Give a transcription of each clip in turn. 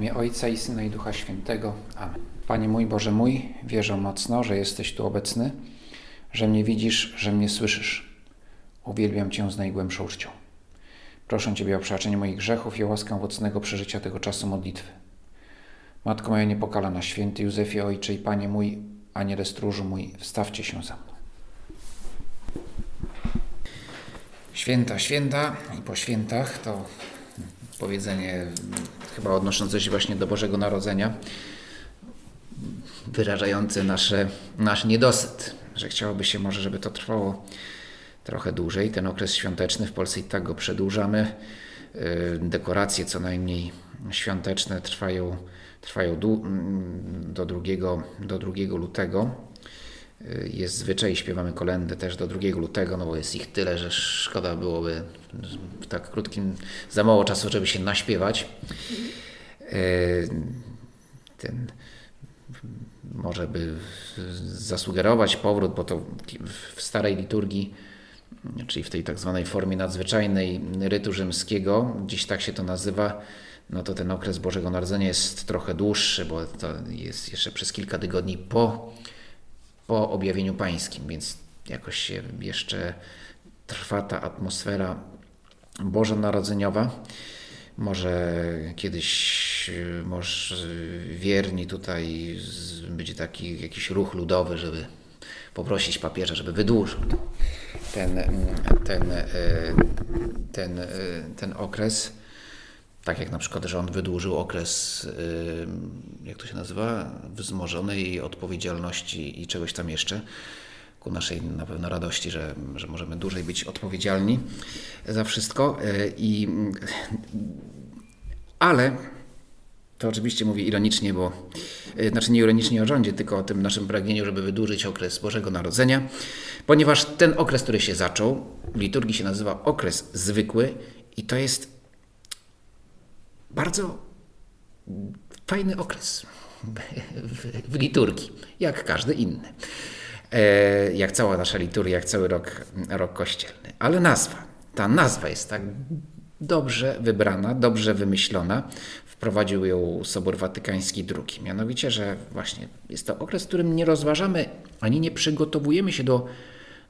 imię Ojca i Syna i Ducha Świętego. Amen. Panie mój, Boże mój, wierzę mocno, że jesteś tu obecny, że mnie widzisz, że mnie słyszysz. Uwielbiam Cię z najgłębszą czcią. Proszę Ciebie o przebaczenie moich grzechów i o łaskę owocnego przeżycia tego czasu modlitwy. Matko moja niepokalana, święty Józefie, Ojcze i Panie mój, Aniele stróżu mój, wstawcie się za mną. Święta, święta i po świętach to powiedzenie chyba odnoszące się właśnie do Bożego Narodzenia, wyrażające nasze, nasz niedosyt, że chciałoby się może, żeby to trwało trochę dłużej. Ten okres świąteczny w Polsce i tak go przedłużamy. Y, dekoracje co najmniej świąteczne trwają, trwają do 2, do 2 lutego. Jest zwyczaj, śpiewamy kolendy też do 2 lutego, no bo jest ich tyle, że szkoda byłoby w tak krótkim, za mało czasu, żeby się naśpiewać. Y, ten, może by zasugerować powrót, bo to w starej liturgii, czyli w tej tak zwanej formie nadzwyczajnej rytu rzymskiego, gdzieś tak się to nazywa, no to ten okres Bożego Narodzenia jest trochę dłuższy, bo to jest jeszcze przez kilka tygodni po po objawieniu pańskim, więc jakoś się jeszcze trwa ta atmosfera bożonarodzeniowa. Może kiedyś może wierni tutaj będzie taki jakiś ruch ludowy, żeby poprosić papieża, żeby wydłużył ten, ten, ten, ten okres. Tak jak na przykład rząd wydłużył okres, jak to się nazywa, wzmożonej odpowiedzialności i czegoś tam jeszcze, ku naszej na pewno radości, że, że możemy dłużej być odpowiedzialni za wszystko. Y, I, ale to oczywiście mówię ironicznie, bo y, znaczy nie ironicznie o rządzie, tylko o tym naszym pragnieniu, żeby wydłużyć okres Bożego Narodzenia, ponieważ ten okres, który się zaczął, w liturgii się nazywa okres zwykły i to jest bardzo fajny okres w, liturgii, jak każdy inny. E, jak cała nasza liturgia, jak cały rok, rok kościelny. Ale nazwa, ta nazwa jest tak dobrze wybrana, dobrze wymyślona. Wprowadził ją Sobór Watykański II. Mianowicie, że właśnie jest to okres, w którym nie rozważamy ani nie przygotowujemy się do,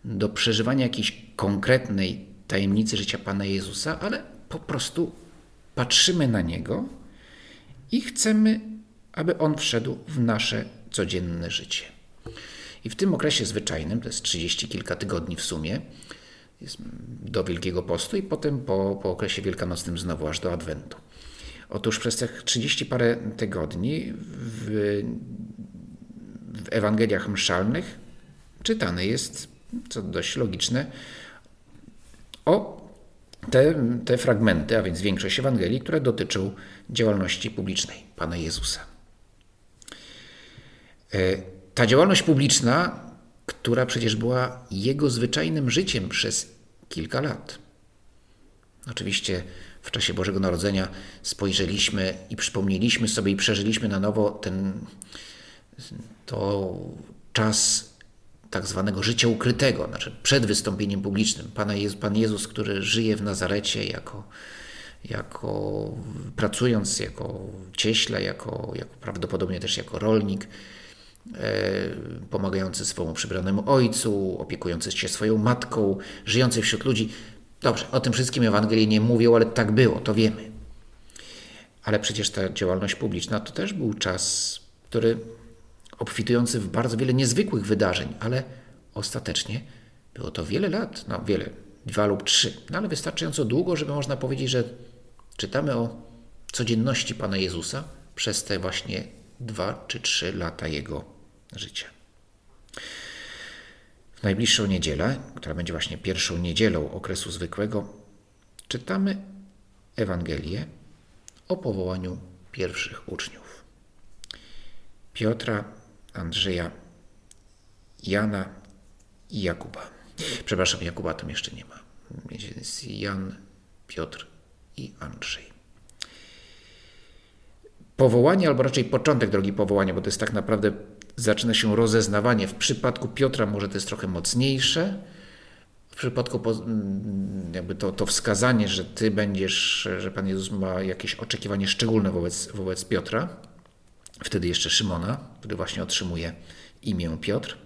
do przeżywania jakiejś konkretnej tajemnicy życia Pana Jezusa, ale po prostu patrzymy na Niego i chcemy, aby On wszedł w nasze codzienne życie. I w tym okresie zwyczajnym, to jest trzydzieści kilka tygodni w sumie, do Wielkiego Postu i potem po, po okresie wielkanocnym znowu aż do Adwentu. Otóż przez tych trzydzieści parę tygodni w, w Ewangeliach mszalnych czytane jest, co dość logiczne, o te, te fragmenty, a więc większość Ewangelii, które dotyczą działalności publicznej Pana Jezusa. E, ta działalność publiczna, która przecież była Jego zwyczajnym życiem przez kilka lat. Oczywiście w czasie Bożego Narodzenia spojrzeliśmy i przypomnieliśmy sobie i przeżyliśmy na nowo ten to czas tak zwanego życia ukrytego, znaczy przed wystąpieniem publicznym. Pana Jezus, Pan Jezus, który żyje w Nazarecie jako, jako pracując jako cieśla, jako, jako prawdopodobnie też jako rolnik, e, pomagający swojemu przybranemu ojcu, opiekujący się swoją matką, żyjący wśród ludzi. Dobrze, o tym wszystkim Ewangelii nie mówią, ale tak było, to wiemy. Ale przecież ta działalność publiczna to też był czas, który obfitujący w bardzo wiele niezwykłych wydarzeń, ale ostatecznie było to wiele lat, no wiele, dwa lub trzy, no ale wystarczająco długo, żeby można powiedzieć, że czytamy o codzienności Pana Jezusa przez te właśnie dwa czy trzy lata Jego życia. W najbliższą niedzielę, która będzie właśnie pierwszą niedzielą okresu zwykłego, czytamy Ewangelię o powołaniu pierwszych uczniów. Piotra, Andrzeja, Jana i Jakuba. Przepraszam, Jakuba tam jeszcze nie ma. Jest Jan, Piotr i Andrzej. Powołanie, albo raczej początek drogi powołania, bo to jest tak naprawdę zaczyna się rozeznawanie. W przypadku Piotra może to jest trochę mocniejsze, przypadku jakby to, to wskazanie, że ty będziesz, że Pan Jezus ma jakieś oczekiwanie szczególne wobec, wobec Piotra, wtedy jeszcze Szymona, który właśnie otrzymuje imię Piotr,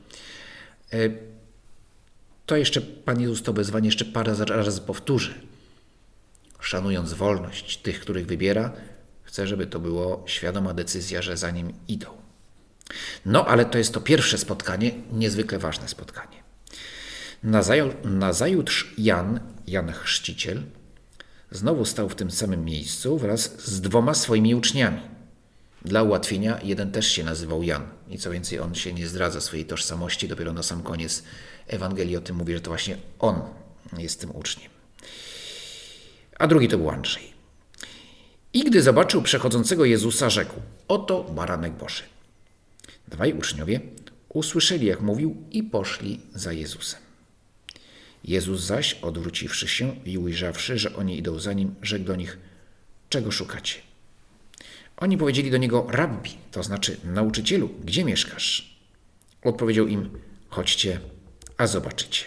e, to jeszcze Pan Jezus to wezwanie jeszcze parę razy powtórzy. Szanując wolność tych, których wybiera, chce, żeby to było świadoma decyzja, że za nim idą. No, ale to jest to pierwsze spotkanie, niezwykle ważne spotkanie. Nazajutrz Jan, Jan Chrzciciel, znowu stał w tym samym miejscu wraz z dwoma swoimi uczniami. Dla ułatwienia jeden też się nazywał Jan i co więcej, on się nie zdradza swojej tożsamości, dopiero na sam koniec Ewangelii o tym mówi, że to właśnie on jest tym uczniem. A drugi to był Andrzej. I gdy zobaczył przechodzącego Jezusa, rzekł: Oto baranek Boży. Dwaj uczniowie usłyszeli, jak mówił, i poszli za Jezusem. Jezus zaś, odwróciwszy się i ujrzawszy, że oni idą za nim, rzekł do nich: Czego szukacie? Oni powiedzieli do niego: Rabbi, to znaczy nauczycielu, gdzie mieszkasz? Odpowiedział im: Chodźcie, a zobaczycie.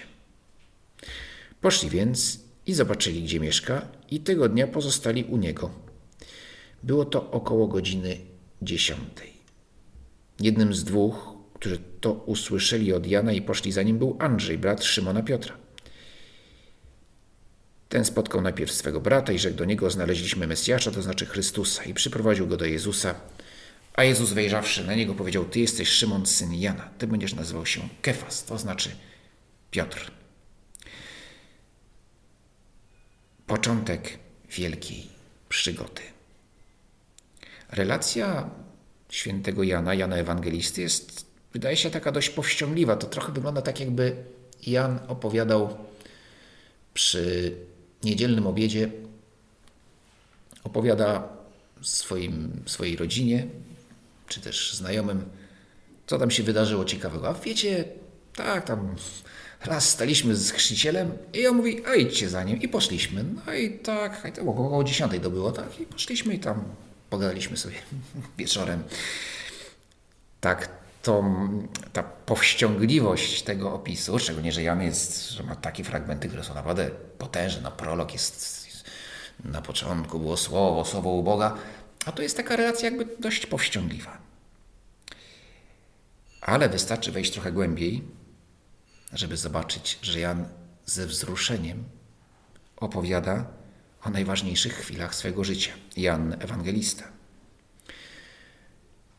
Poszli więc i zobaczyli, gdzie mieszka, i tego dnia pozostali u niego. Było to około godziny dziesiątej. Jednym z dwóch, którzy to usłyszeli od Jana i poszli za nim, był Andrzej, brat Szymona Piotra. Ten spotkał najpierw swego brata i rzekł do niego: Znaleźliśmy Mesjasza, to znaczy Chrystusa, i przyprowadził go do Jezusa. A Jezus, wejrzawszy na niego, powiedział: Ty jesteś Szymon, syn Jana. Ty będziesz nazywał się Kefas, to znaczy Piotr. Początek wielkiej przygody. Relacja świętego Jana, Jana Ewangelisty jest, wydaje się, taka dość powściągliwa. To trochę wygląda tak, jakby Jan opowiadał przy niedzielnym obiedzie, opowiada swoim, swojej rodzinie, czy też znajomym, co tam się wydarzyło ciekawego. A wiecie, tak, tam raz staliśmy z chrzcicielem i on mówi, a idźcie za nim. I poszliśmy. No i tak, to około dziesiątej to było, tak, i poszliśmy i tam pogadaliśmy sobie wieczorem. Tak, to ta powściągliwość tego opisu, szczególnie, że Jan jest, że ma takie fragmenty, które są naprawdę potężne. No, prolog jest, na początku było słowo, słowo u Boga, a to jest taka relacja jakby dość powściągliwa. Ale wystarczy wejść trochę głębiej, żeby zobaczyć, że Jan ze wzruszeniem opowiada o najważniejszych chwilach swojego życia. Jan Ewangelista.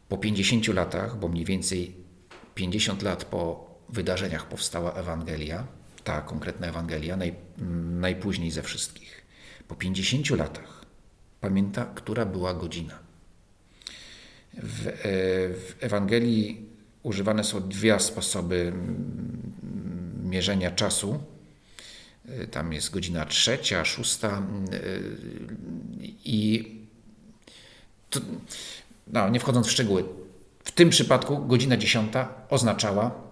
Po 50 latach, bo mniej więcej 50 lat po wydarzeniach powstała Ewangelia, ta konkretna Ewangelia, naj, najpóźniej ze wszystkich. Po 50 latach pamięta, która była godzina. W, e, w Ewangelii używane są dwa sposoby mierzenia czasu. E, tam jest godzina trzecia, szósta e, i to, no, nie wchodząc w szczegóły, w tym przypadku godzina dziesiąta oznaczała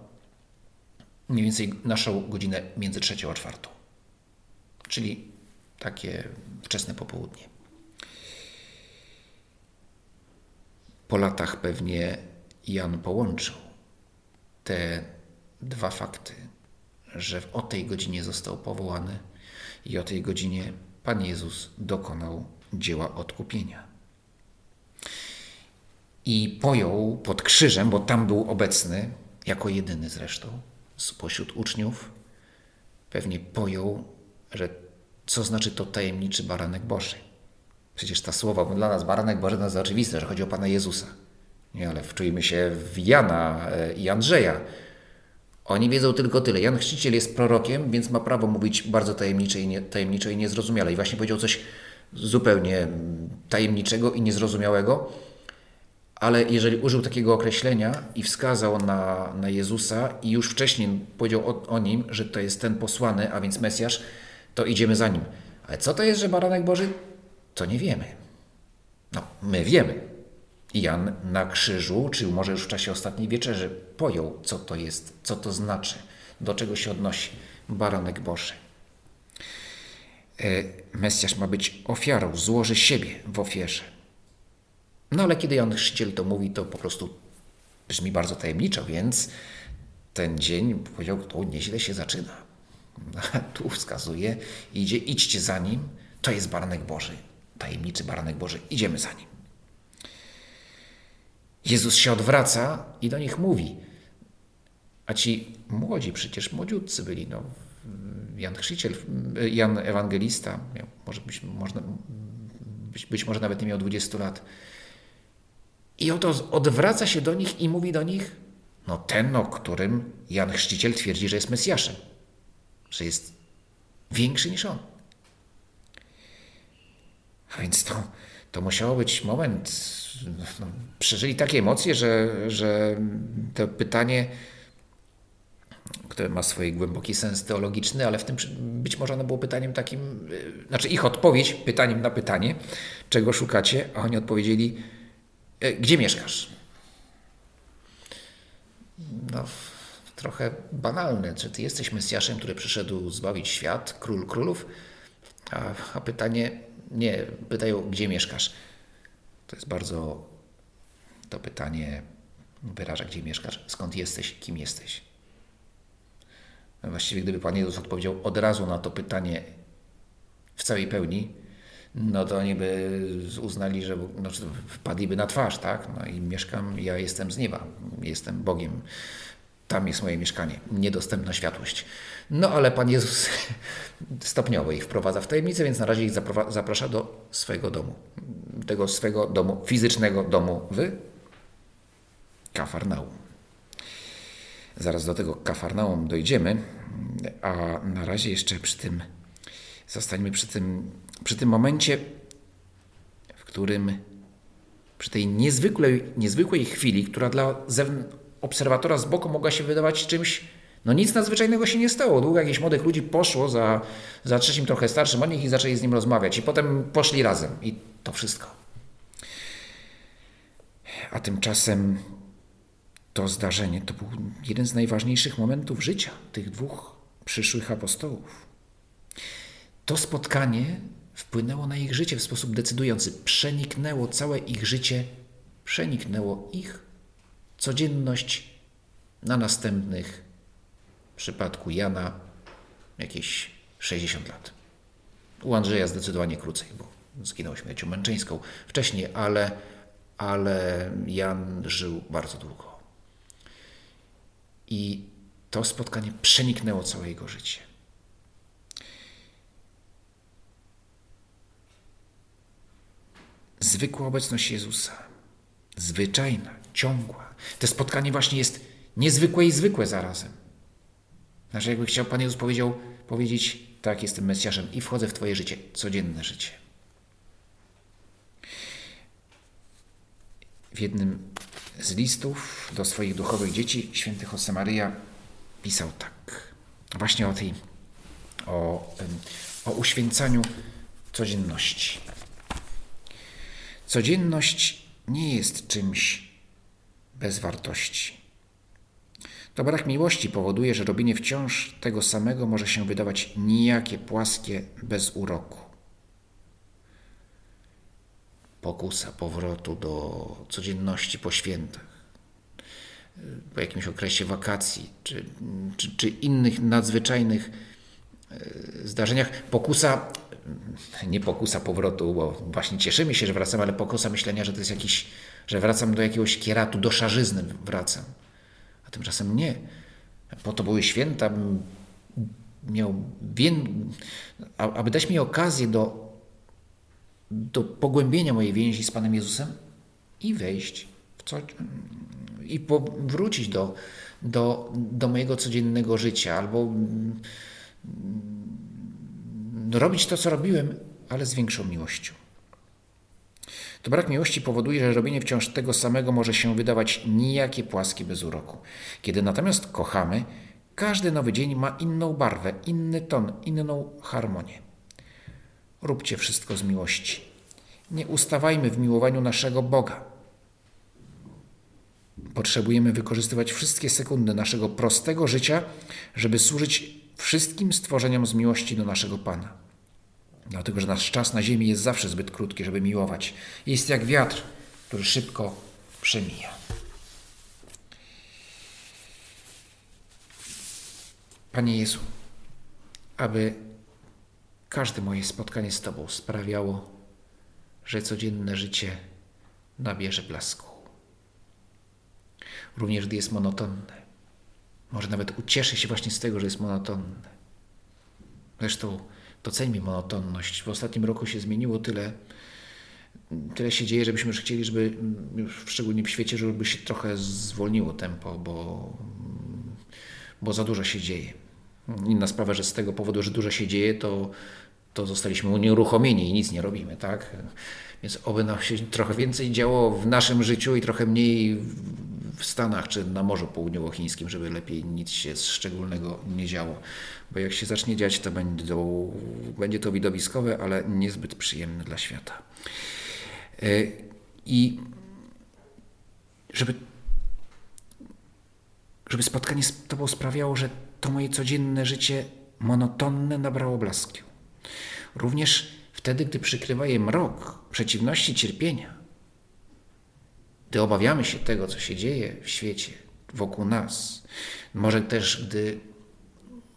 mniej więcej naszą godzinę między trzecią a czwartą, czyli takie wczesne popołudnie. Po latach pewnie Jan połączył te dwa fakty, że o tej godzinie został powołany i o tej godzinie Pan Jezus dokonał dzieła odkupienia i pojął pod krzyżem, bo tam był obecny, jako jedyny zresztą spośród uczniów, pewnie pojął, że co znaczy to tajemniczy baranek Boży. Przecież ta słowa, bo dla nas baranek Boży to jest oczywiste, że chodzi o Pana Jezusa. Nie, ale wczujmy się w Jana e, i Andrzeja. Oni wiedzą tylko tyle. Jan Chrzciciel jest prorokiem, więc ma prawo mówić bardzo tajemnicze i, nie, tajemnicze i niezrozumiale. I właśnie powiedział coś zupełnie tajemniczego i niezrozumiałego, ale jeżeli użył takiego określenia i wskazał na, na Jezusa i już wcześniej powiedział o, o, nim, że to jest ten posłany, a więc Mesjasz, to idziemy za nim. Ale co to jest, że baranek Boży? To nie wiemy. No, my wiemy. Jan na krzyżu, czy może już w czasie ostatniej wieczerzy, pojął, co to jest, co to znaczy, do czego się odnosi baranek Boży. E, Mesjasz ma być ofiarą, złoży siebie w ofierze. No ale kiedy Jan Chrzciciel to mówi, to po prostu brzmi bardzo tajemniczo, więc ten dzień powiedział, to nieźle się zaczyna. Tu wskazuje, idzie, idźcie za nim, to jest baranek Boży, tajemniczy baranek Boży, idziemy za nim. Jezus się odwraca i do nich mówi, a ci młodzi, przecież młodziutcy byli, no, Jan Chrzciciel, Jan Ewangelista, może być, można, być, być może nawet nie miał 20 lat. I oto odwraca się do nich i mówi do nich, no ten, o którym Jan Chrzciciel twierdzi, że jest Mesjaszem, że jest większy niż on. A więc to, to musiało być moment, no, przeżyli takie emocje, że, że to pytanie które ma swój głęboki sens teologiczny, ale w tym być może ono było pytaniem takim, y, znaczy ich odpowiedź pytaniem na pytanie, czego szukacie, a oni odpowiedzieli, gdzie mieszkasz? No, trochę banalne. Czy ty jesteś Mesjaszem, który przyszedł zbawić świat, król królów? A, a pytanie, nie, pytają, gdzie mieszkasz? To jest bardzo, to pytanie wyraża, gdzie mieszkasz, skąd jesteś, kim jesteś. Właściwie gdyby Pan Jezus odpowiedział od razu na to pytanie w całej pełni, no to oni by uznali, że no, wpadliby na twarz, tak? No i mieszkam, ja jestem z nieba, jestem Bogiem. Tam jest moje mieszkanie, niedostępna światłość. No ale Pan Jezus stopniowo ich wprowadza w tajemnicę, więc na razie ich zaprasza do swojego domu. Tego swego domu, fizycznego domu w Kafarnaum. Zaraz do tego Kafarnaum dojdziemy, a na razie jeszcze przy tym zostańmy przy tym, przy tym momencie, w którym przy tej niezwykłej, niezwykłej chwili, która dla obserwatora z boku mogła się wydawać czymś, no nic nadzwyczajnego się nie stało. Długo jakichś młodych ludzi poszło za, za trzecim, trochę starszym od nich i zaczęli z nim rozmawiać. I potem poszli razem. I to wszystko. A tymczasem to zdarzenie to był jeden z najważniejszych momentów życia tych dwóch przyszłych apostołów. To spotkanie wpłynęło na ich życie w sposób decydujący, przeniknęło całe ich życie, przeniknęło ich codzienność na następnych, w przypadku Jana, jakieś 60 lat. U Andrzeja zdecydowanie krócej, bo zginął śmiercią męczeńską wcześniej, ale, ale Jan żył bardzo długo. I to spotkanie przeniknęło całe jego życie. Zwykła obecność Jezusa, zwyczajna, ciągła. To spotkanie właśnie jest niezwykłe i zwykłe zarazem. Znaczy, jakby chciał Pan Jezus powiedział, powiedzieć, tak, jestem Mesjaszem i wchodzę w Twoje życie, codzienne życie. W jednym z listów do swoich duchowych dzieci święty Josemaria pisał tak. Właśnie o tej, o, o uświęcaniu codzienności. Codzienność nie jest czymś bez wartości. To brak miłości powoduje, że robienie wciąż tego samego może się wydawać nijakie, płaskie, bez uroku pokusa powrotu do codzienności po świętach, po jakimś okresie wakacji, czy, czy, czy innych nadzwyczajnych zdarzeniach. Pokusa, nie pokusa powrotu, bo właśnie cieszymy się, że wracam, ale pokusa myślenia, że to jest jakiś, że wracam do jakiegoś kieratu, do szarzyzny wracam. A tymczasem nie. Po to były święta, miał, aby dać mi okazję do do pogłębienia mojej więzi z Panem Jezusem i wejść w co, i wrócić do, do, do mojego codziennego życia, albo robić to, co robiłem, ale z większą miłością. To brak miłości powoduje, że robienie wciąż tego samego może się wydawać nijakie, płaskie, bez uroku. Kiedy natomiast kochamy, każdy nowy dzień ma inną barwę, inny ton, inną harmonię. Róbcie wszystko z miłości. Nie ustawajmy w miłowaniu naszego Boga. Potrzebujemy wykorzystywać wszystkie sekundy naszego prostego życia, żeby służyć wszystkim stworzeniom z miłości do naszego Pana. Dlatego, że nasz czas na ziemi jest zawsze zbyt krótki, żeby miłować. Jest jak wiatr, który szybko przemija. Panie Jezu, aby każde moje spotkanie z Tobą sprawiało, że codzienne życie nabierze blasku. Również gdy jest monotonne. Może nawet ucieszy się właśnie z tego, że jest monotonne. Zresztą doceńmy monotonność. W ostatnim roku się zmieniło tyle, tyle się dzieje, żebyśmy już chcieli, żeby szczególnie w świecie, żeby się trochę zwolniło tempo, bo, bo za dużo się dzieje. Inna sprawa, że z tego powodu, że dużo się dzieje, to, to zostaliśmy unieruchomieni i nic nie robimy, tak? Więc oby nam się trochę więcej działo w naszym życiu i trochę mniej w Stanach czy na Morzu Południowochińskim, żeby lepiej nic się szczególnego nie działo. Bo jak się zacznie dziać, to będą, będzie to widowiskowe, ale niezbyt przyjemne dla świata. E, I żeby, żeby spotkanie z Tobą sprawiało, że to moje codzienne życie monotonne nabrało blasku. Również wtedy, gdy przykrywa je mrok, przeciwności, cierpienia, gdy obawiamy się tego, co się dzieje w świecie, wokół nas, może też gdy,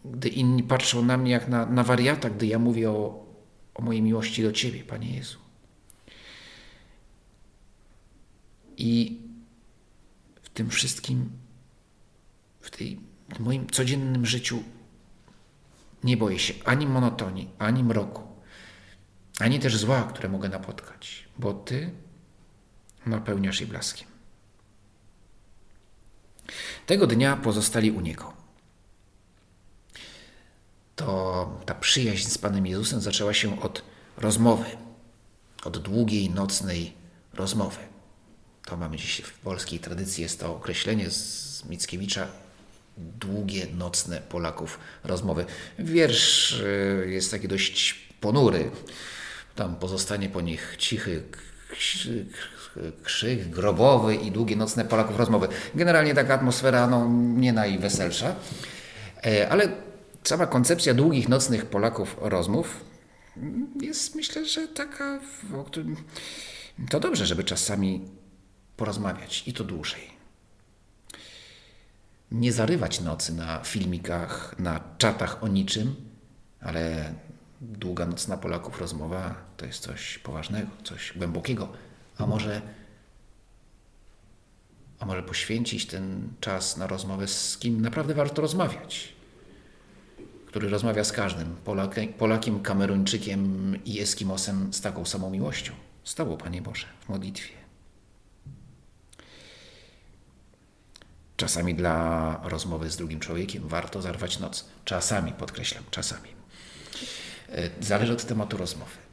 gdy inni patrzą na mnie jak na, na wariata, gdy ja mówię o, o mojej miłości do Ciebie, Panie Jezu. I w tym wszystkim, w, tej, w moim codziennym życiu nie boję się ani monotonii, ani mroku, ani też zła, które mogę napotkać, bo Ty napełniasz je blaskiem. Tego dnia pozostali u Niego. To ta przyjaźń z Panem Jezusem zaczęła się od rozmowy, od długiej, nocnej rozmowy. To mamy dziś w polskiej tradycji, jest to określenie z Mickiewicza, długie, nocne Polaków rozmowy. Wiersz y, jest taki dość ponury. Tam pozostanie po nich cichy krzyk grobowy i długie nocne Polaków rozmowy. Generalnie taka atmosfera no, nie najweselsza, e, ale sama koncepcja długich nocnych Polaków rozmów jest myślę, że taka, to dobrze, żeby czasami porozmawiać i to dłużej. Nie zarywać nocy na filmikach, na czatach o niczym, ale długa nocna Polaków rozmowa to jest coś poważnego, coś głębokiego, a może, a może poświęcić ten czas na rozmowę z kim naprawdę warto rozmawiać, który rozmawia z każdym, Polakiem, Polakiem Kameruńczykiem i Eskimosem z taką samą miłością. Tobą, Panie Boże, w modlitwie. Czasami dla rozmowy z drugim człowiekiem warto zarwać noc. Czasami, podkreślam, czasami. E, zależy od tematu rozmowy.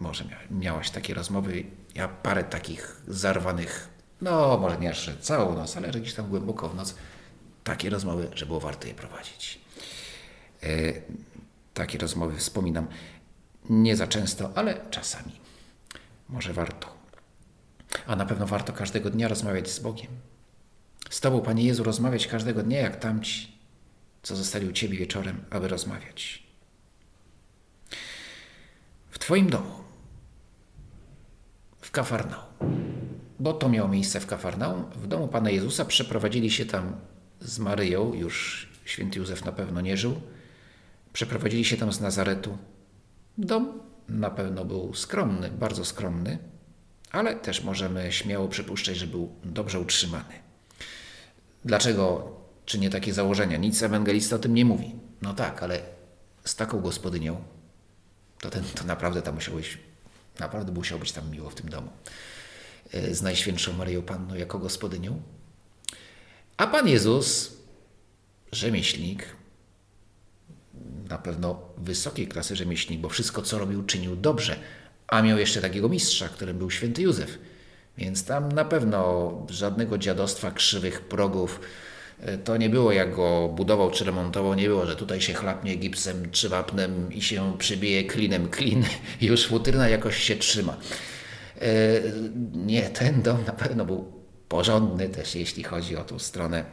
Może miałaś takie rozmowy, ja parę takich zarwanych, no może nie aż całą noc, ale gdzieś tam głęboko w noc, takie rozmowy, że było warto je prowadzić. E, takie rozmowy wspominam nie za często, ale czasami. Może warto. A na pewno warto każdego dnia rozmawiać z Bogiem. Z Tobą, Panie Jezu, rozmawiać każdego dnia, jak tamci, co zostali u Ciebie wieczorem, aby rozmawiać. W Twoim domu w Kafarnaum. Bo to miało miejsce w Kafarnaum. W domu Pana Jezusa przeprowadzili się tam z Maryją, już święty Józef na pewno nie żył. Przeprowadzili się tam z Nazaretu. Dom na pewno był skromny, bardzo skromny, ale też możemy śmiało przypuszczać, że był dobrze utrzymany. Dlaczego czynię takie założenia? Nic ewangelista o tym nie mówi. No tak, ale z taką gospodynią to, ten, to naprawdę tam musiał być Naprawdę musiał być tam miło w tym domu. E, z Najświętszą Maryją Panną jako gospodynią. A Pan Jezus, rzemieślnik, na pewno wysokiej klasy rzemieślnik, bo wszystko, co robił, czynił dobrze. A miał jeszcze takiego mistrza, którym był święty Józef. Więc tam na pewno żadnego dziadostwa, krzywych progów, to nie było jak go budował czy remontował, nie było, że tutaj się chlapnie gipsem czy wapnem i się przybije klinem klin już futryna jakoś się trzyma. E, nie, ten dom na pewno był porządny też, jeśli chodzi o tą stronę.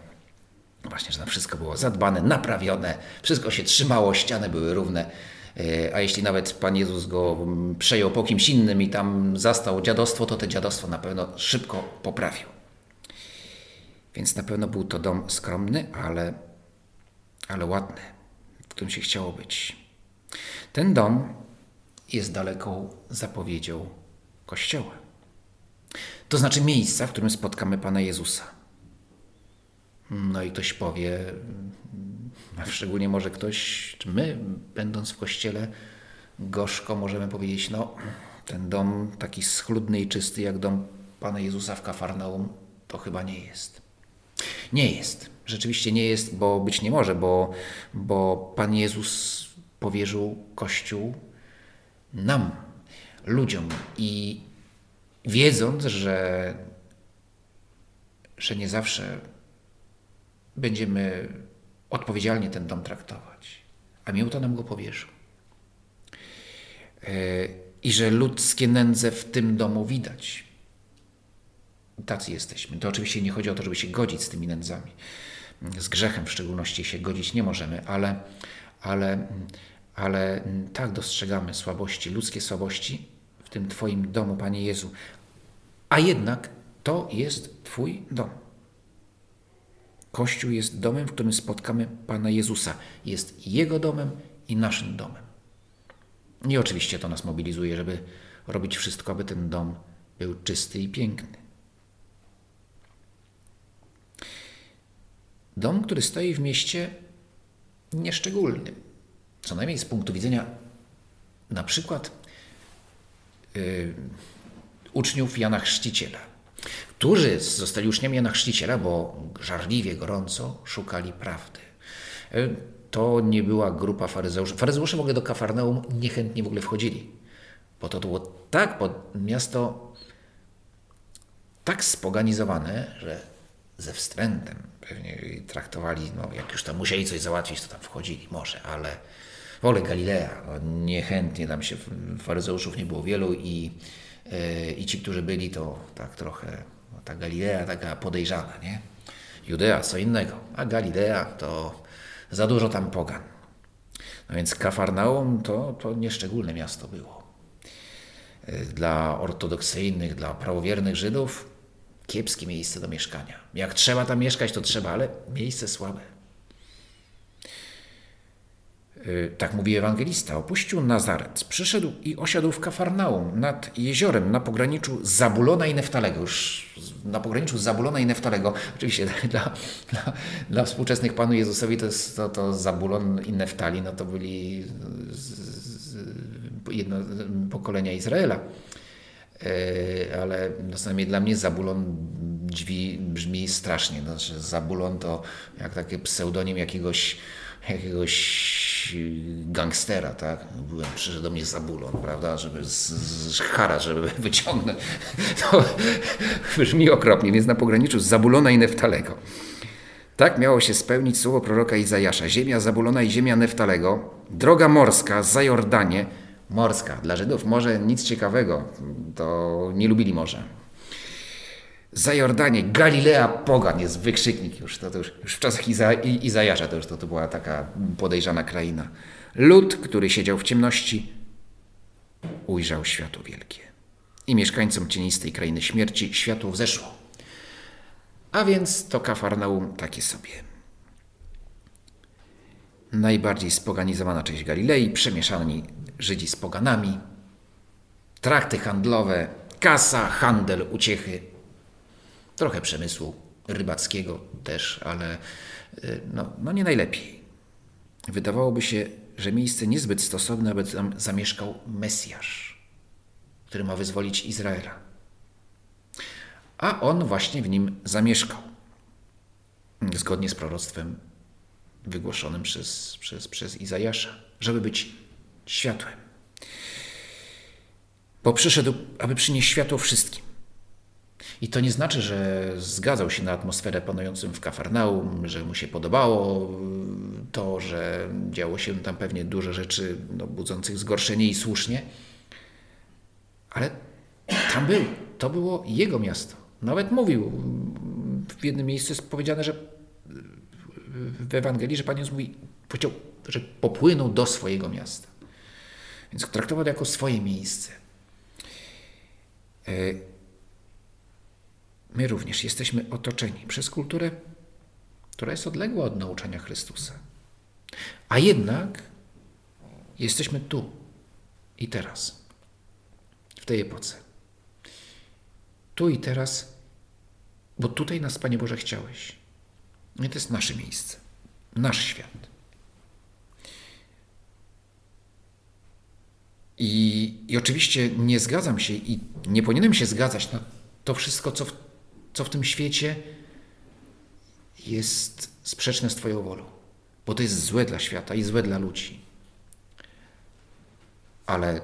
Właśnie, że tam wszystko było zadbane, naprawione, wszystko się trzymało, ściany były równe. E, a jeśli nawet Pan Jezus go przejął po kimś innym i tam zastał dziadostwo, to to dziadostwo na pewno szybko poprawił. Więc na pewno był to dom skromny, ale, ale ładny. którym się chciało być. Ten dom jest daleką zapowiedzią Kościoła. To znaczy miejsca, w którym spotkamy Pana Jezusa. No i ktoś powie, a szczególnie może ktoś, czy my, będąc w kościele, gorzko możemy powiedzieć, no, ten dom taki schludny i czysty jak dom Pana Jezusa w Kafarnaum, to chyba nie jest. Nie jest. Rzeczywiście nie jest, bo być nie może, bo, bo Pan Jezus powierzył Kościół nam, ludziom i wiedząc, że, że nie zawsze będziemy odpowiedzialnie ten dom traktować, a mimo to nam go powierzył. E, I że ludzkie nędze w tym domu widać. Tacy jesteśmy. To oczywiście nie chodzi o to, żeby się godzić z tymi nędzami. Z grzechem w szczególności się godzić nie możemy, ale, ale, ale tak dostrzegamy słabości, ludzkie słabości w tym Twoim domu, Panie Jezu. A jednak to jest Twój dom. Kościół jest domem, w którym spotkamy Pana Jezusa. Jest Jego domem i naszym domem. I oczywiście to nas mobilizuje, żeby robić wszystko, aby ten dom był czysty i piękny. Dom, który stoi w mieście nieszczególnym, co najmniej z punktu widzenia na przykład yy, uczniów Jana Chrzciciela, którzy zostali uczniami Jana Chrzciciela, bo żarliwie, gorąco szukali prawdy. Yy, to nie była grupa faryzeuszy. Faryzeusze w ogóle do Kafarnaum niechętnie w ogóle wchodzili, bo to było tak pod miasto tak spoganizowane, że ze wstrętem pewnie traktowali, no jak już tam musieli coś załatwić, to tam wchodzili może, ale w ogóle Galilea, no, niechętnie tam się faryzeuszów nie było wielu i, yy, i ci, którzy byli, to tak trochę, no, ta Galilea taka podejrzana, nie? Judea co innego, a Galilea to za dużo tam pogan. No więc Kafarnaum to, to nieszczególne miasto było. E, dla ortodoksyjnych, dla prawowiernych Żydów kiepskie miejsce do mieszkania. Jak trzeba tam mieszkać, to trzeba, ale miejsce słabe. Y, tak mówi ewangelista. Opuścił Nazaret, przyszedł i osiadł w Kafarnaum nad jeziorem na pograniczu Zabulona i Neftalego. Już na pograniczu Zabulona i Neftalego. Oczywiście dla, dla, dla współczesnych Panu Jezusowi to, jest, to, to Zabulon i Neftali no to byli z, z, jedno pokolenia Izraela. E, ale no, dla mnie Zabulon drzwi brzmi strasznie. Znaczy, Zabulon to jak taki pseudonim jakiegoś, jakiegoś gangstera, tak? Byłem, przyszedł do mnie Zabulon, prawda, żeby z, z Hara, żeby wyciągnąć. To brzmi okropnie, więc na pograniczu Zabulona i Neftalego. Tak miało się spełnić słowo proroka Izajasza. Ziemia Zabulona i ziemia Neftalego, droga morska za Jordanie, morska. Dla Żydów morze nic ciekawego, to nie lubili morza. Za Jordanie, Galilea Pogan jest wykrzyknik już, to, to już, już w czasach Iza, Izajasza to już to, to była taka podejrzana kraina. Lud, który siedział w ciemności, ujrzał światło wielkie. I mieszkańcom cienistej krainy śmierci światło wzeszło. A więc to Kafarnaum takie sobie. Najbardziej spoganizowana część Galilei, przemieszani Żydzi z poganami, trakty handlowe, kasa, handel, uciechy, trochę przemysłu rybackiego też, ale y, no, no nie najlepiej. Wydawałoby się, że miejsce niezbyt stosowne, aby tam zamieszkał Mesjasz, który ma wyzwolić Izraela. A on właśnie w nim zamieszkał, zgodnie z proroctwem wygłoszonym przez, przez, przez Izajasza, żeby być światłem. Bo przyszedł, aby przynieść światło wszystkim. I to nie znaczy, że zgadzał się na atmosferę panującą w Kafarnaum, że mu się podobało to, że działo się tam pewnie dużo rzeczy no, budzących zgorszenie i słusznie. Ale tam był. To było jego miasto. Nawet mówił, w jednym miejscu jest powiedziane, że w Ewangelii, że Pan Jezus mówi, powiedział, że popłynął do swojego miasta. Więc traktował to jako swoje miejsce. E, my również jesteśmy otoczeni przez kulturę, która jest odległa od nauczania Chrystusa. A jednak jesteśmy tu i teraz, w tej epoce. Tu i teraz, bo tutaj nas, Panie Boże, chciałeś. I to jest nasze miejsce, nasz świat. I, I oczywiście nie zgadzam się i nie powinienem się zgadzać na to wszystko, co w, co w tym świecie jest sprzeczne z Twoją wolą, bo to jest złe dla świata i złe dla ludzi. Ale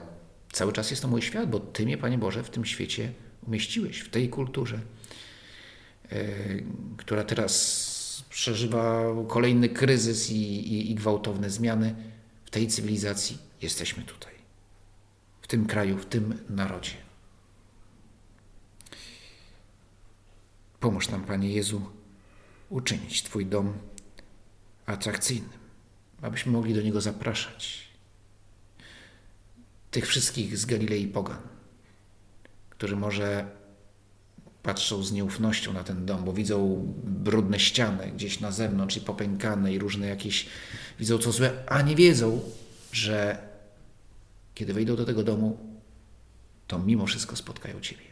cały czas jest to mój świat, bo Ty mnie, Panie Boże, w tym świecie umieściłeś, w tej kulturze, yy, która teraz przeżywa kolejny kryzys i, i, i gwałtowne zmiany. W tej cywilizacji jesteśmy tutaj, w tym kraju, w tym narodzie. Pomóż nam, Panie Jezu, uczynić Twój dom atrakcyjnym, abyśmy mogli do niego zapraszać tych wszystkich z Galilei Pogan, którzy może patrzą z nieufnością na ten dom, bo widzą brudne ściany gdzieś na zewnątrz i popękane i różne jakieś, widzą co złe, a nie wiedzą, że kiedy wejdą do tego domu, to mimo wszystko spotkają Ciebie.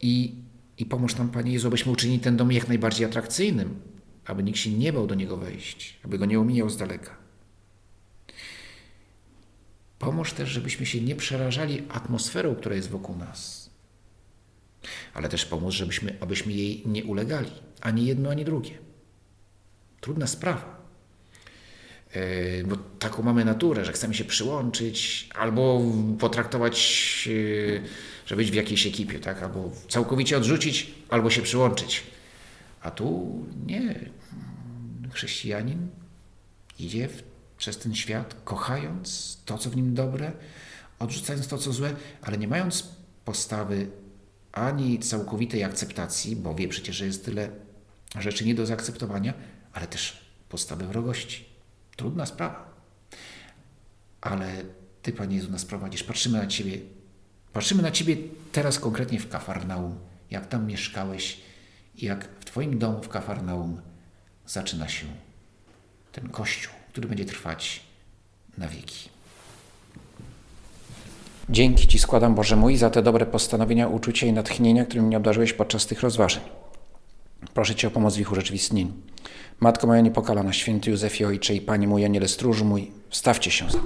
I, I pomóż nam, Panie Jezu, abyśmy uczynili ten dom jak najbardziej atrakcyjnym, aby nikt się nie bał do niego wejść, aby go nie omijał z daleka. Pomóż też, żebyśmy się nie przerażali atmosferą, która jest wokół nas. Ale też pomóż, żebyśmy, abyśmy jej nie ulegali, ani jedno, ani drugie. Trudna sprawa. Yy, bo taką mamy naturę, że chcemy się przyłączyć albo potraktować, yy, że być w jakiejś ekipie, tak? albo całkowicie odrzucić, albo się przyłączyć. A tu nie. Chrześcijanin idzie w, przez ten świat, kochając to, co w nim dobre, odrzucając to, co złe, ale nie mając postawy ani całkowitej akceptacji, bo wie przecież, że jest tyle rzeczy nie do zaakceptowania, ale też postawy wrogości. Trudna sprawa. Ale Ty, Panie Jezu, nas prowadzisz. Patrzymy na Ciebie. Patrzymy na Ciebie teraz konkretnie w Kafarnaum, jak tam mieszkałeś i jak w Twoim domu w Kafarnaum zaczyna się ten Kościół, który będzie trwać na wieki. Dzięki Ci składam, Boże mój, za te dobre postanowienia, uczucia i natchnienia, którymi mnie obdarzyłeś podczas tych rozważań. Proszę Cię o pomoc w ich urzeczywistnieniu. Matko moja niepokalana, święty Józefie Ojcze i Panie mój, Aniele Stróż mój, wstawcie się za